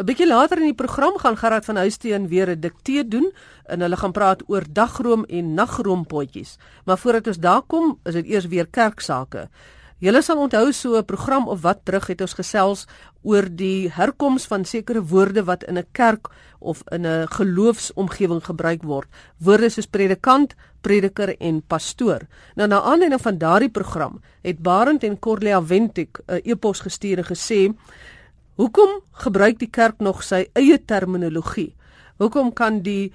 'n Bietjie later in die program gaan Gerard van Huisteen weer 'n diktee doen en hulle gaan praat oor dagroom en nagroompotjies. Maar voordat ons daar kom, is dit eers weer kerksake. Julle sal onthou so 'n program of wat terug het ons gesels oor die herkoms van sekere woorde wat in 'n kerk of in 'n geloofsomgewing gebruik word. Woorde soos predikant, prediker en pastoor. Nou na aanleiding van daardie program het Barend en Corlia Wentik 'n e-pos gestuur en gesê: "Hoekom gebruik die kerk nog sy eie terminologie? Hoekom kan die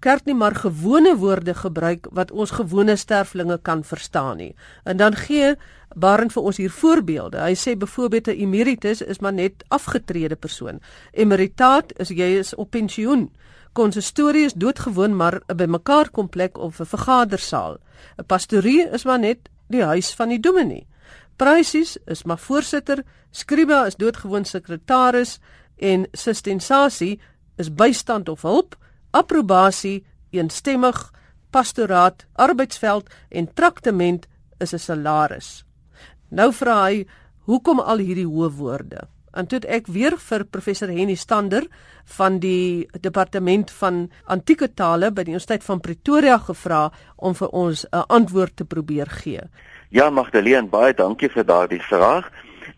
kerk nie maar gewone woorde gebruik wat ons gewone sterflinge kan verstaan nie?" En dan gee Barend vir ons hier voorbeelde. Hy sê byvoorbeeld 'n emeritus is maar net afgetrede persoon. Emeritaat is jy is op pensioen. Konsistorie is doodgewoon maar 'n bymekaar komplek of 'n vergadersaal. 'n Pastorie is maar net die huis van die dominee. Praisies is maar voorsitter, skriba is doodgewoon sekretaris en sistensasie is bystand of hulp, approbasie eenstemmig, pastoraat, arbeidsveld en traktement is 'n salaris. Nou vra hy, hoekom al hierdie hoë woorde? En toe ek weer vir professor Henny Stander van die departement van antieke tale by die Universiteit van Pretoria gevra om vir ons 'n antwoord te probeer gee. Ja, Magdalene, baie dankie vir daardie vraag.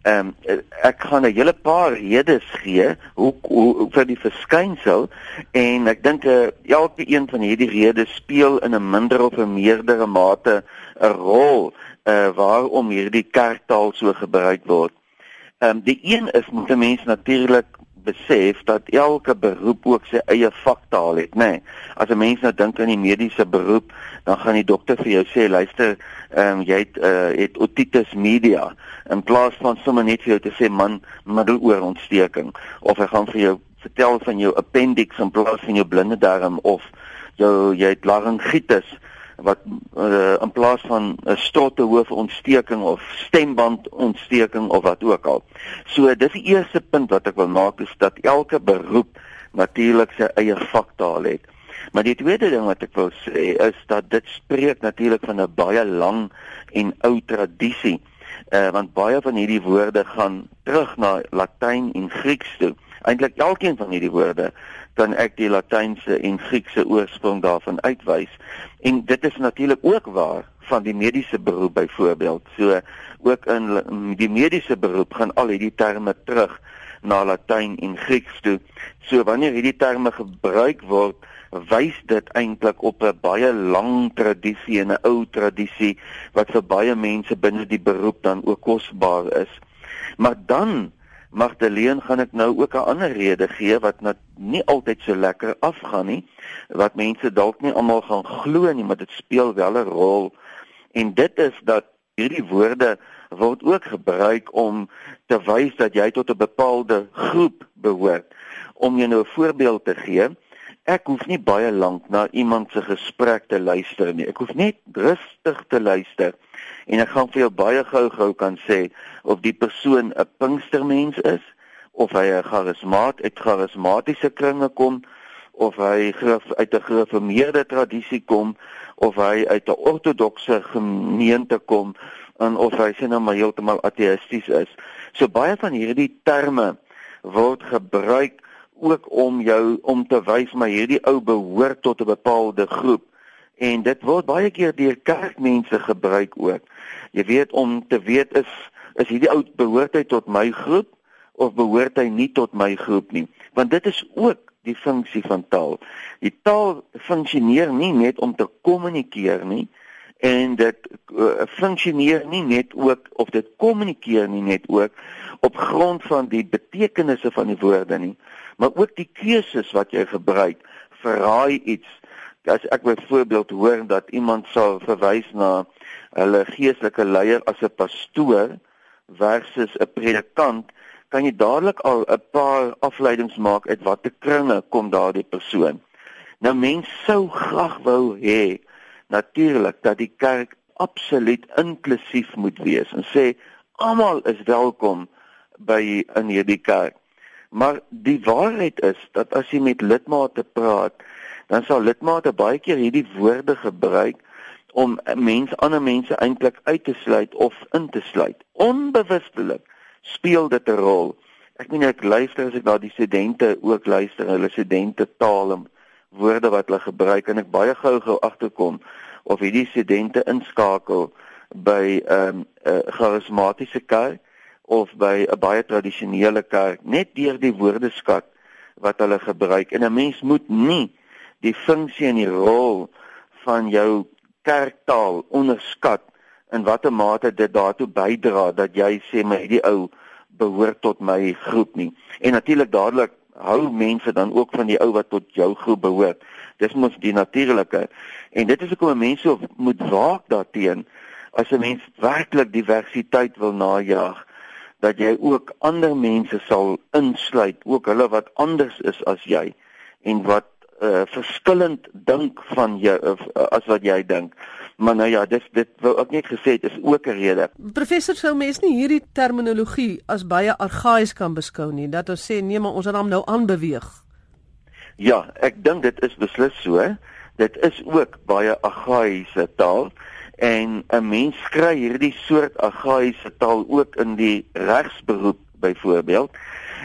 Ehm um, ek gaan 'n hele paar redes gee hoe hoe vir die verskynsel en ek dink uh, elke een van hierdie redes speel in 'n minder of 'n meerdere mate 'n rol uh waarom hierdie kerktaal so gebruik word. Ehm um, die een is moet mense natuurlik besef dat elke beroep ook sy eie vaktaal het, nê. Nee, as 'n mens nou dink aan die mediese beroep, dan gaan die dokter vir jou sê, luister, ehm um, jy het uh het otitis media in plaas van sommer net vir jou te sê man middeloorontsteking of hy gaan vir jou vertel van jou appendix in plaas van jou blinde darm of jou jy het laryngitis wat uh, in plaas van 'n strotte hoofontsteking of stembandontsteking of wat ook al. So dis die eerste punt wat ek wil maak is dat elke beroep natuurlik sy eie vaktaal het. Maar die tweede ding wat ek wil sê is dat dit spreek natuurlik van 'n baie lang en ou tradisie. Uh, want baie van hierdie woorde gaan terug na Latyn en Grieks toe. Eintlik elkeen van hierdie woorde kan ek die latynse en Griekse oorsprong daarvan uitwys. En dit is natuurlik ook waar van die mediese beroep byvoorbeeld. So ook in die mediese beroep gaan al hierdie terme terug na Latyn en Grieks toe. So wanneer hierdie terme gebruik word, wys dit eintlik op 'n baie lang tradisie en 'n ou tradisie wat vir baie mense binne die beroep dan ook kosbaar is. Maar dan Magdalene gaan ek nou ook 'n ander rede gee wat net nie altyd so lekker afgaan nie wat mense dalk nie almal gaan glo nie maar dit speel wel 'n rol. En dit is dat hierdie woorde word ook gebruik om te wys dat jy tot 'n bepaalde groep behoort. Om jou nou 'n voorbeeld te gee ek hoef nie baie lank na iemand se gesprek te luister nie. Ek hoef net rustig te luister en ek gaan vir jou baie gou-gou kan sê of die persoon 'n Pinkstermens is of hy 'n charismaat uit charismatiese kringe kom of hy uit 'n gereformeerde tradisie kom of hy uit 'n ortodokse gemeente kom en of hy sien nou maar heeltemal ateïsties is. So baie van hierdie terme word gebruik ook om jou om te wys maar hierdie ou behoort tot 'n bepaalde groep en dit word baie keer deur kerkmense gebruik ook. Jy weet om te weet is is hierdie ou behoort hy tot my groep of behoort hy nie tot my groep nie? Want dit is ook die funksie van taal. Die taal funksioneer nie net om te kommunikeer nie en dit uh, funksioneer nie net ook of dit kommunikeer nie net ook op grond van die betekenisse van die woorde nie, maar ook die keuses wat jy gebruik verraai iets as ek byvoorbeeld hoor dat iemand sal verwys na hulle geestelike leier as 'n pastoor versus 'n predikant, kan jy dadelik al 'n paar afleidings maak uit watter kringe kom daardie persoon. Nou mense sou graag wou hê natuurlik dat die kerk absoluut inklusief moet wees en sê almal is welkom by in hierdie kerk. Maar die waarheid is dat as jy met lidmate praat, dan sal lidmate baie keer hierdie woorde gebruik om mense ander mense eintlik uit te sluit of in te sluit. Onbewustelik speel dit 'n rol. ek meen ek luister as ek na die studente ook luister, hulle studente taal en woorde wat hulle gebruik en ek baie gou-gou agterkom of hierdie studente inskakel by 'n um, uh, charismatiese kerk of by 'n baie tradisionele kerk net deur die woordeskat wat hulle gebruik. En 'n mens moet nie die funksie en die rol van jou kerktaal onderskat in watter mate dit daartoe bydra dat jy sê my hierdie ou behoort tot my groep nie. En natuurlik dadelik hou mense dan ook van die ou wat tot jou groep behoort. Dis mos die natuurlike. En dit is hoekom mense moet waak daarteenoor as 'n mens werklik diversiteit wil najag dat jy ook ander mense sal insluit, ook hulle wat anders is as jy en wat uh, verskillend dink van jou uh, as wat jy dink. Maar nou ja, dis dit wou ek net gesê het is ook 'n rede. Professor sou mens nie hierdie terminologie as baie argaïs kan beskou nie, dat ons sê nee, maar ons het hom nou aanbeweeg. Ja, ek dink dit is beslis so. Dit is ook baie argaïse taal en 'n mens kry hierdie soort argaïse taal ook in die regsberoep byvoorbeeld.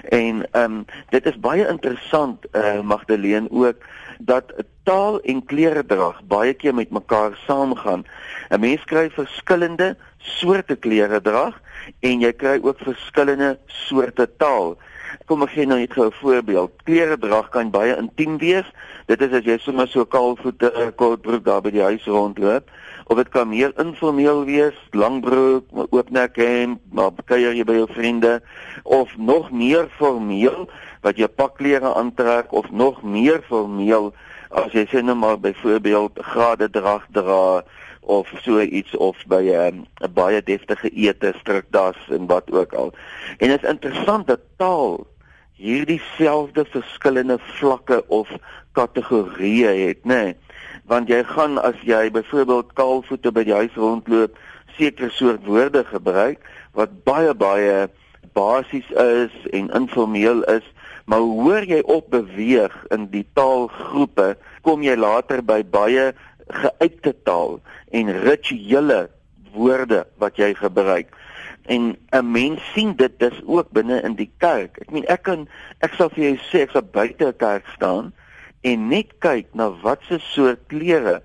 En ehm um, dit is baie interessant eh uh, Magdalene ook dat taal en kleredrag baie keer met mekaar saamgaan. 'n Mens kry verskillende soorte kleredrag en jy kry ook verskillende soorte taal. Kom ek gee nou net 'n voorbeeld. Kleredrag kan baie intiem wees. Dit is as jy sommer so kaalvoete uh, kortbroek daar by die huis rondloop of dit kan meer informeel wees, langbroek, oopnek hemp, maar kuier jy by jou vriende of nog meer formeel wat jy pakklere aantrek of nog meer formeel as jy sê nou maar byvoorbeeld grade drag dra of so iets of by ehm, 'n um, baie deftige ete strukdas en wat ook al. En dit is interessant dat taal hierdie selfde verskillende vlakke of kategorieë het, nê? Nee want jy gaan as jy byvoorbeeld kaalvoete by die huis rondloop sekere soort woorde gebruik wat baie baie basies is en informeel is maar hoor jy op beweeg in die taalgroepe kom jy later by baie geuite taal en rituele woorde wat jy gebruik. En 'n mens sien dit dis ook binne in die kerk. Ek meen ek kan ek sal vir jou sê ek sal buite 'n kerk staan en net kyk na watse soort klere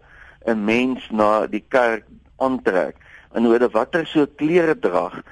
'n mens na die kerk aantrek. En hoe watter soort klere drag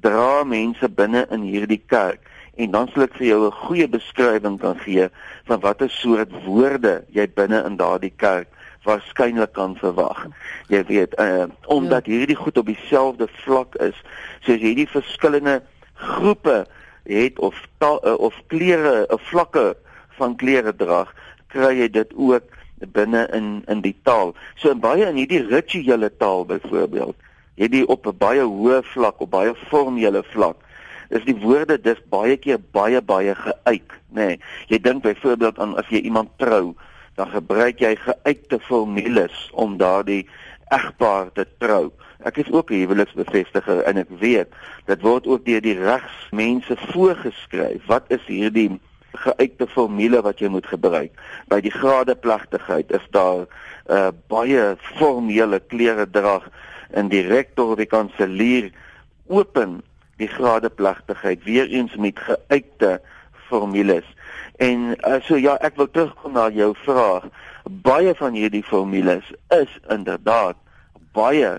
dra mense binne in hierdie kerk? En dan sal ek vir jou 'n goeie beskrywing kan gee van watter soort woorde jy binne in daardie kerk waarskynlik kan verwag. Jy weet, uh, omdat ja. hierdie goed op dieselfde vlak is, soos hierdie verskillende groepe het of ta, uh, of klere, 'n uh, vlakke van klere drag, kry jy dit ook binne in in die taal. So in baie in hierdie rituele taal byvoorbeeld, jy die op 'n baie hoë vlak, op baie formele vlak, is die woorde dis baie keer baie baie geuit, nê. Nee, jy dink byvoorbeeld aan as jy iemand trou, dan gebruik jy geuite formules om daardie egpaar te trou. Ek is ook 'n huweliksbevestiger en ek weet dit word ook deur die regsmense voorgeskryf. Wat is hierdie geuite formule wat jy moet gebruik. By die gradeplegtigheid is daar uh, baie formele klere drag en die rektor of die kanselier open die gradeplegtigheid weer eens met geuite formules. En uh, so ja, ek wil terugkom na jou vraag. Baie van hierdie formules is inderdaad baie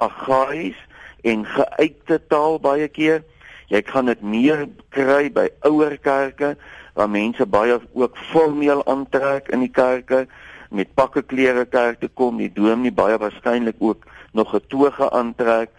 argaïs en geuite taal baie keer. Jy kan dit meer kry by ouer kerke waar mense baie ook formeel aantrek in die kerke met pakke klere kerk toe kom, die dominee baie waarskynlik ook nog 'n toga aantrek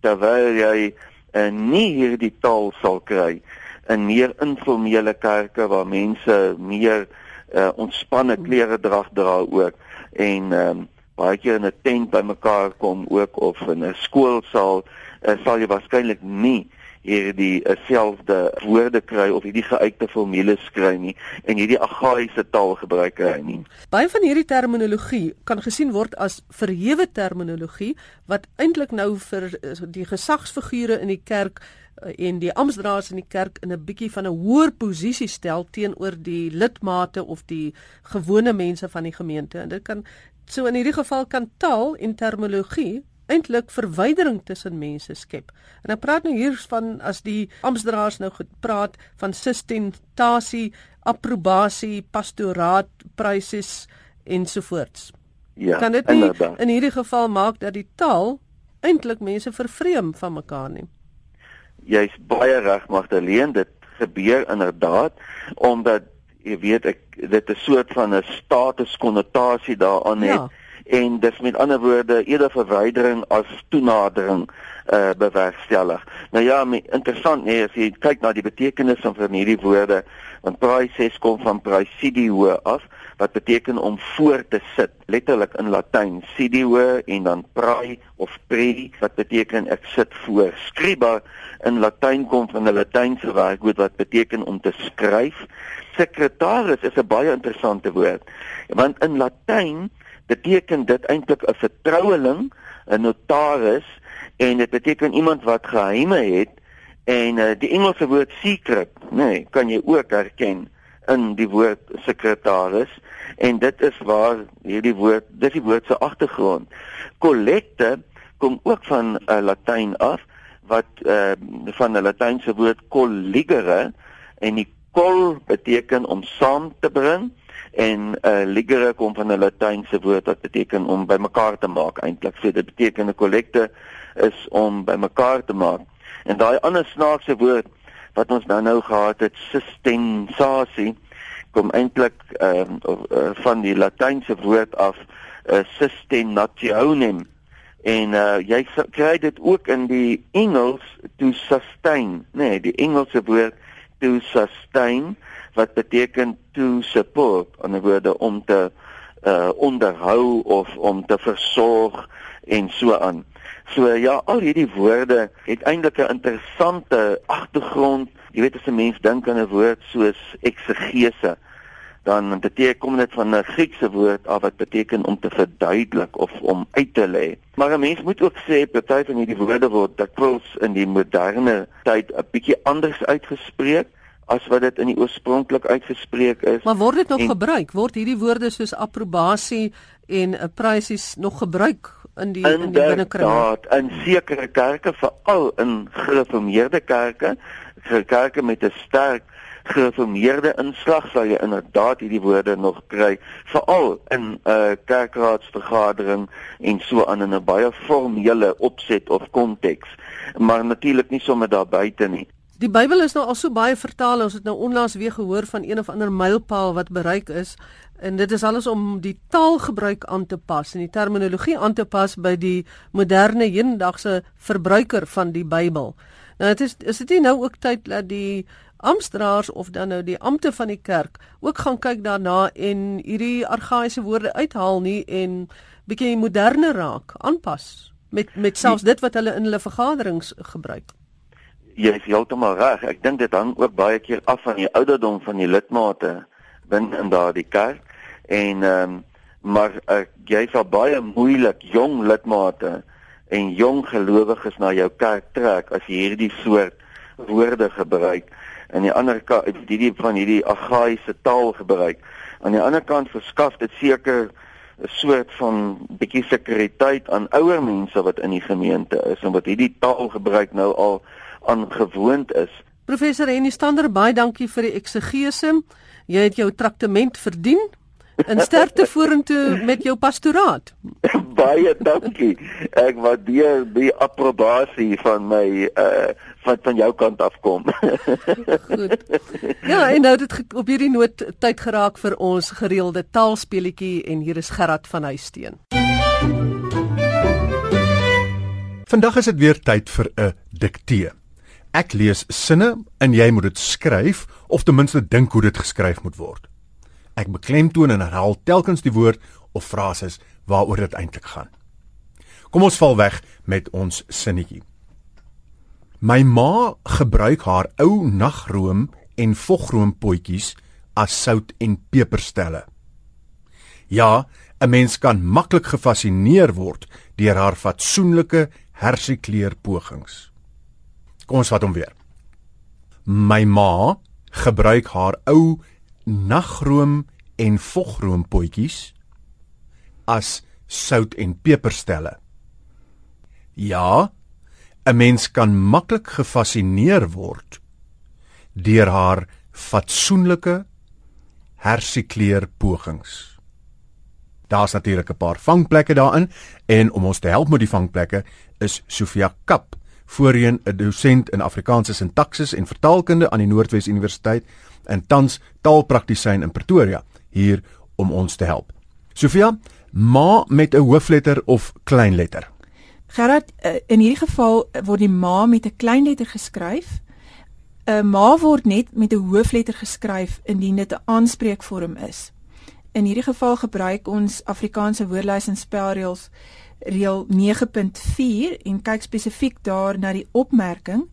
terwyl jy uh, nie hierdie taal sal kry in meer informele kerke waar mense meer uh, ontspanne klere dra ook en um, baie keer in 'n tent bymekaar kom ook of in 'n skoolsaal uh, sal jy waarskynlik nie hierdie eh, selfde woorde kry of hierdie geuite formules kry nie en hierdie argaïese taal gebruik hy nie. Baie van hierdie terminologie kan gesien word as verhewe terminologie wat eintlik nou vir eh, die gesagsfigure in die kerk en die amptdraers in die kerk in 'n bietjie van 'n hoër posisie stel teenoor die lidmate of die gewone mense van die gemeente en dit kan so in hierdie geval kan taal en terminologie eintlik verwydering tussen mense skep. En ek praat nou hier van as die amptdraers nou gepraat van sustentasie, approbasie, pastoraat, pryses ensovoorts. Ja. Kan dit nie in hierdie geval maak dat die taal eintlik mense vervreem van mekaar nie? Jy's baie reg Magdalene, dit gebeur inderdaad omdat jy weet ek dit 'n soort van 'n statuskonnotasie daaraan het. Ja en dis met ander woorde eerder verwydering as toenadering uh bewerkstellig. Nou ja, interessant nee as jy kyk na die betekenis van hierdie woorde, want praeses kom van praesidio af wat beteken om voor te sit, letterlik in Latyn sidio en dan prae of pre wat beteken ek sit voor. Scriba in Latyn kom van 'n Latynse werkwoord wat beteken om te skryf. Sekretaris is 'n baie interessante woord, want in Latyn beteken dit eintlik 'n vertroueling, 'n notaris en dit beteken iemand wat geheime het en uh, die Engelse woord secret, nee, kan jy ook herken in die woord sekretaris en dit is waar hierdie woord, dis die woord se agtergrond. Collecte kom ook van 'n uh, Latyn af wat uh, van 'n Latynse woord colligere en die col beteken om saam te bring en uh, ligere kom van 'n latynse woord wat beteken om bymekaar te maak eintlik. So dit beteken 'n kollekte is om bymekaar te maak. En daai ander snaakse woord wat ons nou nou gehad het, systensasie, kom eintlik ehm uh, uh, van die latynse woord af, uh, systenationem. En uh, jy kry dit ook in die Engels to sustain, nee, die Engelse woord to sustain wat beteken to support aan die woorde om te uh onderhou of om te versorg en so aan. So ja, al hierdie woorde het eintlik 'n interessante agtergrond. Jy weet as 'n mens dink aan 'n woord soos eksegese, dan beteken kom dit van 'n Griekse woord af wat beteken om te verduidelik of om uit te lê. Maar 'n mens moet ook sê party van hierdie woorde word dikwels in die moderne tyd 'n bietjie anders uitgespreek as wat dit in die oorspronklik uitgespreek is. Maar word dit nog en, gebruik? Word hierdie woorde soos approbasie en 'n prysies nog gebruik in die in die binnekring? In sekere kerke, veral in gereformeerde kerke, kerke met 'n sterk gereformeerde inslag sal jy inderdaad hierdie woorde nog kry, veral in 'n uh, kerkraadsvergadering en so aan in 'n baie formele opset of konteks, maar natuurlik nie sommer daar buite nie. Die Bybel is nou al so baie vertaal, ons het nou onlangs weer gehoor van een of ander mylpaal wat bereik is en dit is alles om die taalgebruik aan te pas en die terminologie aan te pas by die moderne hedendaagse verbruiker van die Bybel. Nou dit is is dit nie nou ook tyd dat die amptdraers of dan nou die ampte van die kerk ook gaan kyk daarna en hierdie argaïese woorde uithaal nie en bietjie moderne raak, aanpas met met selfs dit wat hulle in hulle vergaderings gebruik jy is heeltemal reg. Ek dink dit hang ook baie keer af van die ouderdom van die lidmate binne in daardie kerk. En ehm um, maar uh, jy sal baie moeilik jong lidmate en jong gelowiges na jou kerk trek as jy hierdie soort woorde gebruik. Aan die ander kant hierdie van hierdie argaïese taal gebruik. Aan die ander kant verskaf dit seker 'n soort van bietjie sekuriteit aan ouer mense wat in die gemeente is en wat hierdie taal gebruik nou al aangewoond is. Professor Henny Stander, baie dankie vir die eksegese. Jy het jou traktement verdien. En sterkte vorentoe met jou pastoraat. baie dankie. Ek waardeer die approbasie van my uh wat van jou kant af kom. Goed. Ja, en nou dit op hierdie noot tyd geraak vir ons gereelde taalspeletjie en hier is Gerard van Huisteen. Vandag is dit weer tyd vir 'n diktee. Ek lees sinne en jy moet dit skryf of ten minste dink hoe dit geskryf moet word. Ek beklemtoon en herhaal telkens die woord of frases waaroor dit eintlik gaan. Kom ons val weg met ons sinnetjie. My ma gebruik haar ou nagroom en vogroompotjies as sout en peperstelle. Ja, 'n mens kan maklik gefassineer word deur haar fatsoenlike hersekleur pogings. Kom ons vat hom weer. My ma gebruik haar ou nagroom en vogroompotjies as sout en peperstelle. Ja, 'n mens kan maklik gefassineer word deur haar fatsoenlike hersikleer pogings. Daar's natuurlik 'n paar vangplekke daarin en om ons te help met die vangplekke is Sofia Kap, voorheen 'n dosent in Afrikaanse sintaksis en vertaalkunde aan die Noordwes Universiteit en tans taalpraktisyn in Pretoria hier om ons te help. Sofia, ma met 'n hoofletter of kleinletter? Gerard, eh, in hierdie geval word die ma met 'n kleinletter geskryf. 'n Ma word net met 'n hoofletter geskryf indien dit 'n aanspreekvorm is. In hierdie geval gebruik ons Afrikaanse woordelys en spelreëls reël 9.4 en kyk spesifiek daar na die opmerking.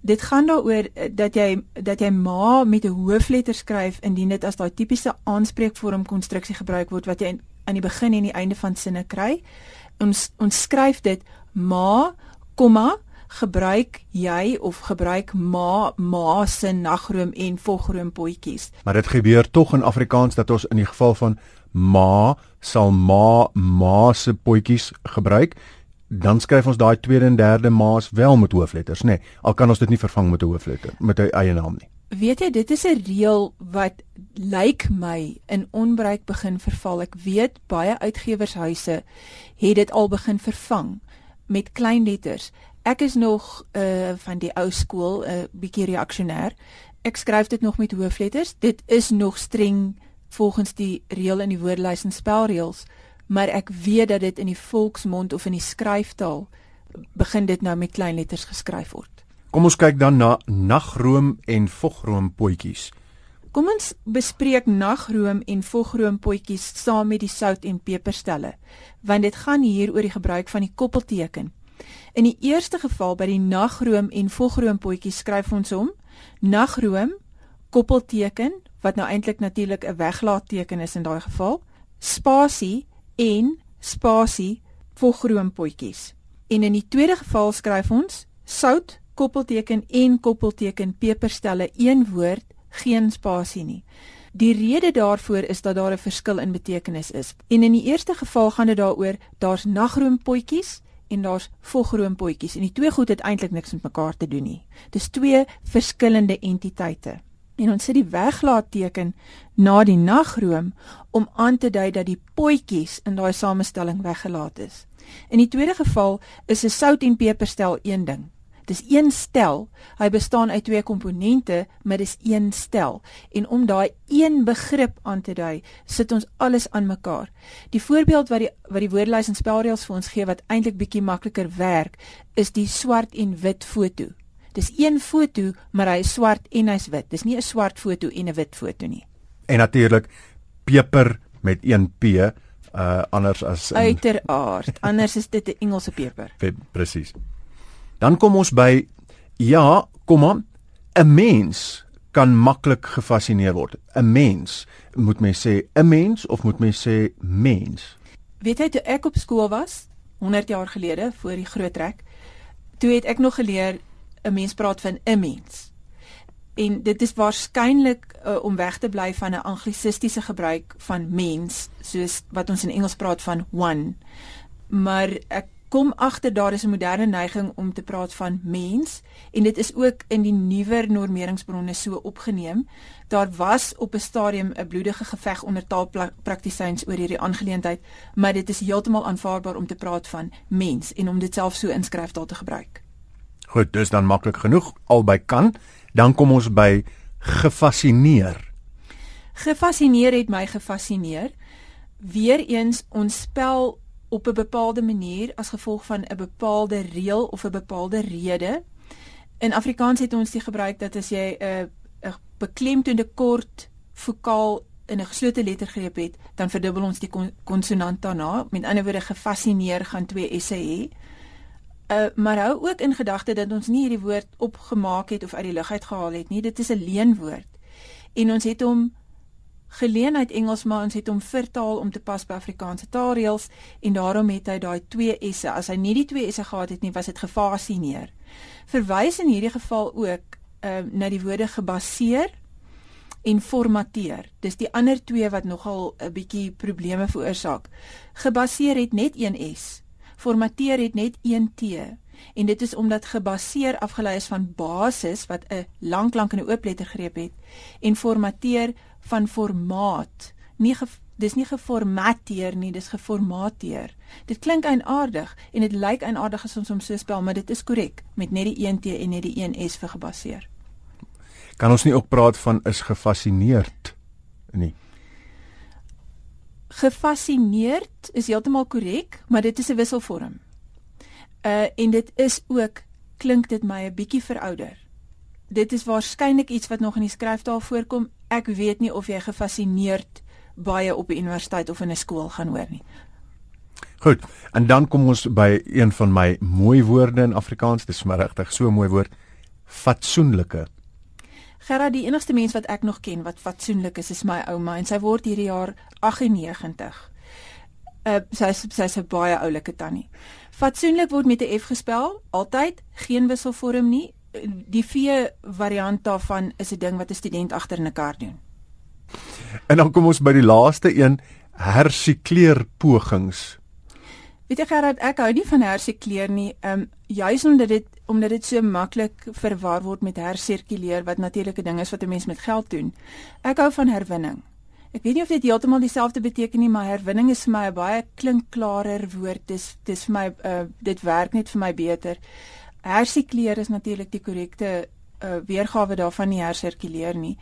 Dit gaan daaroor eh, dat jy dat jy ma met 'n hoofletter skryf indien dit as daai tipiese aanspreekvorm konstruksie gebruik word wat jy aan die begin en die einde van sinne kry. Ons ons skryf dit ma, komma gebruik jy of gebruik ma ma se nagroom en vogroom potjies. Maar dit gebeur tog in Afrikaans dat ons in die geval van ma sal ma ma se potjies gebruik. Dan skryf ons daai tweede en derde ma's wel met hoofletters, nê. Nee, al kan ons dit nie vervang met 'n hoofletter met 'n eie naam nie. Weet jy, dit is 'n reël wat lyk like my in onbruik begin verval. Ek weet baie uitgewershuise het dit al begin vervang met klein letters. Ek is nog uh van die ou skool 'n uh, bietjie reaksionêr. Ek skryf dit nog met hoofletters. Dit is nog streng volgens die reël in die woordelys en spelreëls, maar ek weet dat dit in die volksmond of in die skryftaal begin dit nou met klein letters geskryf word. Kom ons kyk dan na nagroom en vogroom potjies. Kom ons bespreek nagroom en vogroom potjies saam met die sout en peperstelle, want dit gaan hier oor die gebruik van die koppelteken. In die eerste geval by die nagroom en vogroom potjies skryf ons hom nagroom koppelteken wat nou eintlik natuurlik 'n weglaatteken is in daai geval, spasie en spasie volgroompotjies. En in die tweede geval skryf ons sout koppelteken en koppelteken peperstelle een woord, geen spasie nie. Die rede daarvoor is dat daar 'n verskil in betekenis is. En in die eerste geval gaan dit daaroor daar's nagroompotjies en daar's volgroompotjies en die twee goed het eintlik niks met mekaar te doen nie. Dis twee verskillende entiteite en ons sit die weglaat-teken na die nagroom om aan te dui dat die potjies in daai samestelling weggelaat is. In die tweede geval is 'n sout en peperstel een ding. Dis een stel. Hy bestaan uit twee komponente, maar dis een stel. En om daai een begrip aan te dui, sit ons alles aan mekaar. Die voorbeeld wat die wat die woordelys en spelreëls vir ons gee wat eintlik bietjie makliker werk, is die swart en wit foto. Dis een foto, maar hy is swart en hy's wit. Dis nie 'n swart foto en 'n wit foto nie. En natuurlik peper met een P uh anders as in uiteraard. Anders is dit 'n Engelse peper. Presies. Dan kom ons by ja, kom aan. 'n Mens kan maklik gefassineer word. 'n Mens, moet mens sê 'n mens of moet mens sê mens? Weet jy toe ek op skool was 100 jaar gelede voor die groot trek, toe het ek nog geleer 'n mens praat van 'n mens. En dit is waarskynlik uh, om weg te bly van 'n anglisistiese gebruik van mens, soos wat ons in Engels praat van one. Maar ek kom agter daar is 'n moderne neiging om te praat van mens en dit is ook in die nuwer normeringsbronne so opgeneem. Daar was op 'n stadium 'n bloedige geveg onder taalpraktisyns oor hierdie aangeleentheid, maar dit is heeltemal aanvaarbaar om te praat van mens en om dit self so in skryftaal te gebruik. Goed, dis dan maklik genoeg albei kan. Dan kom ons by gefassineer. Gefassineer het my gefassineer. Weereens ons spel op 'n bepaalde manier as gevolg van 'n bepaalde reël of 'n bepaalde rede. In Afrikaans het ons die gebruik dat as jy 'n 'n beklemtoonde kort vokaal in 'n geslote lettergreep het, dan verdubbel ons die konsonant daarna. Met ander woorde, gefassineer gaan twee s'e hê. Uh, maar hou ook in gedagte dat ons nie hierdie woord opgemaak het of uit die lug uit gehaal het nie. Dit is 'n leenwoord. En ons het hom geleen uit Engels, maar ons het hom vertaal om te pas by Afrikaanse taalreëls en daarom het hy daai twee s'e. As hy nie die twee s'e gehad het nie, was dit gefasineer. Verwys in hierdie geval ook uh, na die woorde gebaseer en formateer. Dis die ander twee wat nogal 'n bietjie probleme veroorsaak. Gebaseer het net een s Formateer het net een T en dit is omdat gebaseer afgelei is van basis wat 'n lank lank in 'n oop letter greep het en formateer van formaat. Nie ge, dis nie geformateer nie, dis geformateer. Dit klink eienaardig en dit lyk eienaardig as ons hom so spel, maar dit is korrek met net die een T en net die een S vir gebaseer. Kan ons nie ook praat van is gefassineerd nie? Gefassineerd is heeltemal korrek, maar dit is 'n wisselvorm. Uh en dit is ook klink dit my 'n bietjie verouder. Dit is waarskynlik iets wat nog in die skryftaal voorkom. Ek weet nie of jy gefassineerd baie op 'n universiteit of in 'n skool gaan hoor nie. Goed, en dan kom ons by een van my mooi woorde in Afrikaans. Dis maar regtig so 'n mooi woord. Fatsoenlike. Gerard, die enigste mens wat ek nog ken wat fatsoenlik is, is my ouma en sy word hierdie jaar 98. Uh sy sy's 'n baie oulike tannie. Fatsoenlik word met 'n F gespel, altyd, geen wisselvorm nie. Die V variant daarvan is 'n ding wat 'n student agter in 'n kar doen. En dan kom ons by die laaste een, hersikleer pogings. Weet jy Gerard, ek hou nie van hersikleer nie. Ehm um, juis omdat dit omdat dit so maklik verwar word met hersirkuleer wat natuurlike ding is wat 'n mens met geld doen. Ek hou van herwinning. Ek weet nie of dit heeltemal dieselfde beteken nie, maar herwinning is vir my 'n baie klinkklarer woord. Dis dis vir my uh, dit werk net vir my beter. Hersikleer is natuurlik die korrekte uh, weergawe daarvan nie hersirkuleer nie.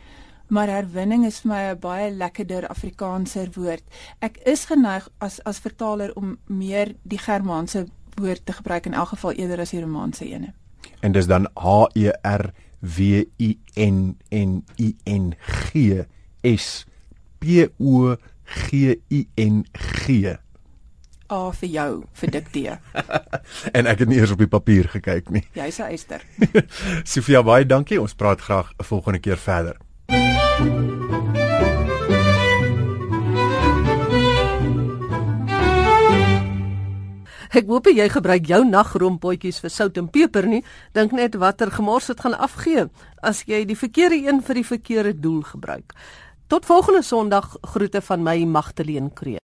Maar herwinning is vir my 'n baie lekkerder Afrikaanser woord. Ek is geneig as as vertaler om meer die Germaanse woord te gebruik in elk geval eerder as die Romaanse ene. En dis dan H E R W I N N I N G S P O G I N G. A vir jou vir diktee. en ek het nie eers op die papier gekyk nie. Jy's 'n eyster. Sofia baie dankie. Ons praat graag 'n volgende keer verder. Ek hoop jy gebruik jou nagroompotjies vir sout en peper nie. Dink net watter gemors dit gaan afgee as jy die verkeerde een vir die verkeerde doel gebruik. Tot volgende Sondag groete van my Magtleen Kreer.